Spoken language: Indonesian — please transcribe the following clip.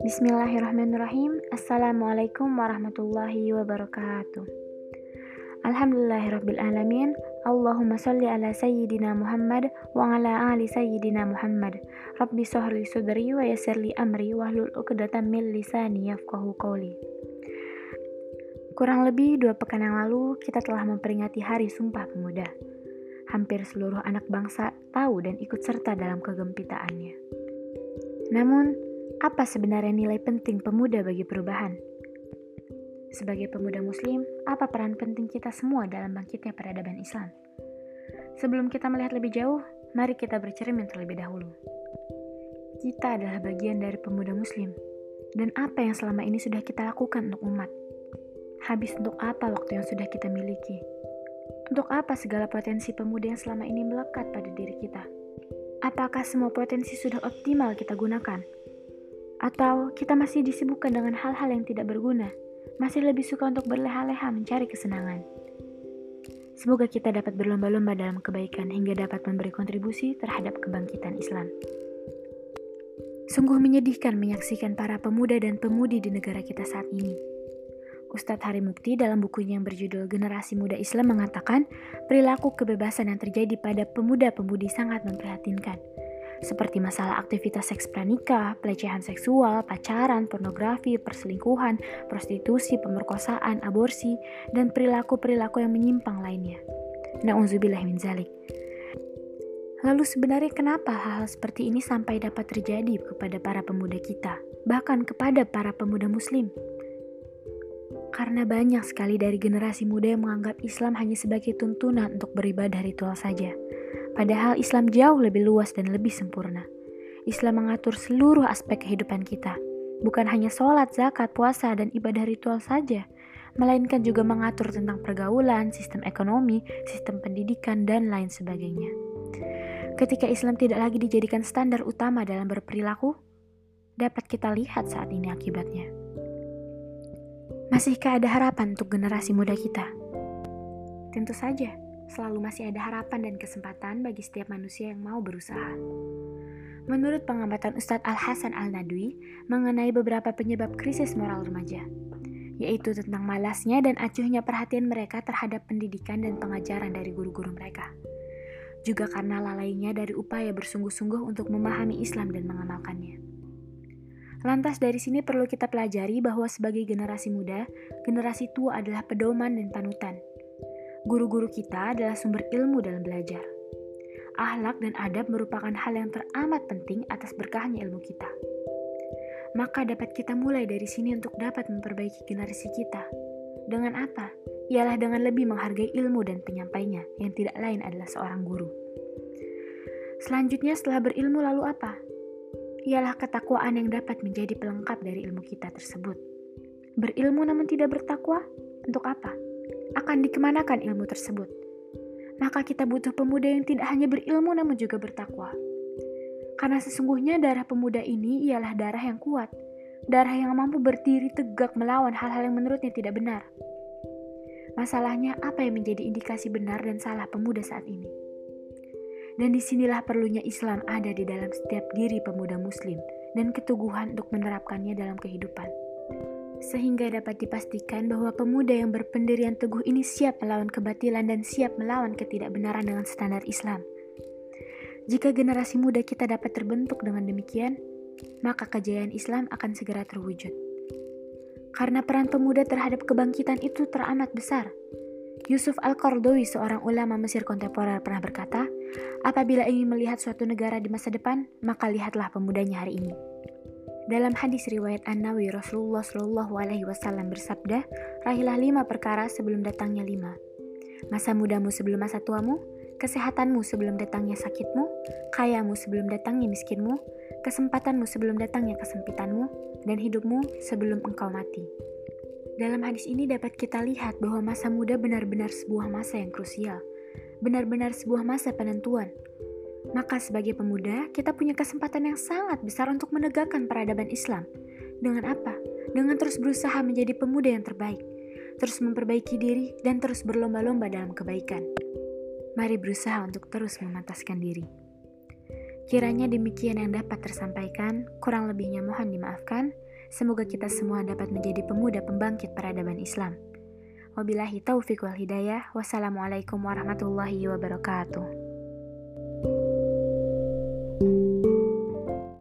Bismillahirrahmanirrahim. Assalamualaikum warahmatullahi wabarakatuh. Alhamdulillahirabbil alamin. Allahumma salli ala sayyidina Muhammad wa ala ali sayyidina Muhammad. Rabbi sahri sudri wa yassirli amri wahlul 'uqdatam min lisani yafqahu qawli. Kurang lebih dua pekan yang lalu, kita telah memperingati Hari Sumpah Pemuda. Hampir seluruh anak bangsa tahu dan ikut serta dalam kegempitaannya. Namun, apa sebenarnya nilai penting pemuda bagi perubahan? Sebagai pemuda muslim, apa peran penting kita semua dalam bangkitnya peradaban Islam? Sebelum kita melihat lebih jauh, mari kita bercermin terlebih dahulu. Kita adalah bagian dari pemuda muslim, dan apa yang selama ini sudah kita lakukan untuk umat? Habis untuk apa waktu yang sudah kita miliki? Untuk apa segala potensi pemuda yang selama ini melekat pada diri kita? Apakah semua potensi sudah optimal kita gunakan? Atau kita masih disibukkan dengan hal-hal yang tidak berguna, masih lebih suka untuk berleha-leha mencari kesenangan. Semoga kita dapat berlomba-lomba dalam kebaikan hingga dapat memberi kontribusi terhadap kebangkitan Islam. Sungguh menyedihkan menyaksikan para pemuda dan pemudi di negara kita saat ini. Ustadz Hari Mukti dalam bukunya yang berjudul Generasi Muda Islam mengatakan perilaku kebebasan yang terjadi pada pemuda-pemudi sangat memprihatinkan seperti masalah aktivitas seks pranikah, pelecehan seksual, pacaran, pornografi, perselingkuhan, prostitusi, pemerkosaan, aborsi, dan perilaku-perilaku yang menyimpang lainnya. Na'udzubillah min zalik. Lalu sebenarnya kenapa hal-hal seperti ini sampai dapat terjadi kepada para pemuda kita, bahkan kepada para pemuda muslim? Karena banyak sekali dari generasi muda yang menganggap Islam hanya sebagai tuntunan untuk beribadah ritual saja – Padahal Islam jauh lebih luas dan lebih sempurna. Islam mengatur seluruh aspek kehidupan kita, bukan hanya sholat, zakat, puasa, dan ibadah ritual saja, melainkan juga mengatur tentang pergaulan, sistem ekonomi, sistem pendidikan, dan lain sebagainya. Ketika Islam tidak lagi dijadikan standar utama dalam berperilaku, dapat kita lihat saat ini akibatnya. Masihkah ada harapan untuk generasi muda kita? Tentu saja selalu masih ada harapan dan kesempatan bagi setiap manusia yang mau berusaha. Menurut pengamatan Ustadz Al-Hasan Al-Nadwi mengenai beberapa penyebab krisis moral remaja, yaitu tentang malasnya dan acuhnya perhatian mereka terhadap pendidikan dan pengajaran dari guru-guru mereka. Juga karena lalainya dari upaya bersungguh-sungguh untuk memahami Islam dan mengamalkannya. Lantas dari sini perlu kita pelajari bahwa sebagai generasi muda, generasi tua adalah pedoman dan panutan, Guru-guru kita adalah sumber ilmu dalam belajar. Ahlak dan adab merupakan hal yang teramat penting atas berkahnya ilmu kita. Maka dapat kita mulai dari sini untuk dapat memperbaiki generasi kita. Dengan apa? Ialah dengan lebih menghargai ilmu dan penyampainya, yang tidak lain adalah seorang guru. Selanjutnya setelah berilmu lalu apa? Ialah ketakwaan yang dapat menjadi pelengkap dari ilmu kita tersebut. Berilmu namun tidak bertakwa, untuk apa? akan dikemanakan ilmu tersebut. Maka kita butuh pemuda yang tidak hanya berilmu namun juga bertakwa. Karena sesungguhnya darah pemuda ini ialah darah yang kuat, darah yang mampu berdiri tegak melawan hal-hal yang menurutnya tidak benar. Masalahnya apa yang menjadi indikasi benar dan salah pemuda saat ini? Dan di sinilah perlunya Islam ada di dalam setiap diri pemuda muslim dan keteguhan untuk menerapkannya dalam kehidupan sehingga dapat dipastikan bahwa pemuda yang berpendirian teguh ini siap melawan kebatilan dan siap melawan ketidakbenaran dengan standar Islam. Jika generasi muda kita dapat terbentuk dengan demikian, maka kejayaan Islam akan segera terwujud. Karena peran pemuda terhadap kebangkitan itu teramat besar. Yusuf Al-Qardawi, seorang ulama Mesir kontemporer pernah berkata, apabila ingin melihat suatu negara di masa depan, maka lihatlah pemudanya hari ini. Dalam hadis riwayat An-Nawi, Rasulullah Shallallahu Alaihi Wasallam bersabda, rahilah lima perkara sebelum datangnya lima. Masa mudamu sebelum masa tuamu, kesehatanmu sebelum datangnya sakitmu, kayamu sebelum datangnya miskinmu, kesempatanmu sebelum datangnya kesempitanmu, dan hidupmu sebelum engkau mati. Dalam hadis ini dapat kita lihat bahwa masa muda benar-benar sebuah masa yang krusial, benar-benar sebuah masa penentuan, maka sebagai pemuda, kita punya kesempatan yang sangat besar untuk menegakkan peradaban Islam. Dengan apa? Dengan terus berusaha menjadi pemuda yang terbaik, terus memperbaiki diri, dan terus berlomba-lomba dalam kebaikan. Mari berusaha untuk terus memantaskan diri. Kiranya demikian yang dapat tersampaikan, kurang lebihnya mohon dimaafkan. Semoga kita semua dapat menjadi pemuda pembangkit peradaban Islam. Wabillahi taufiq wal hidayah. Wassalamualaikum warahmatullahi wabarakatuh.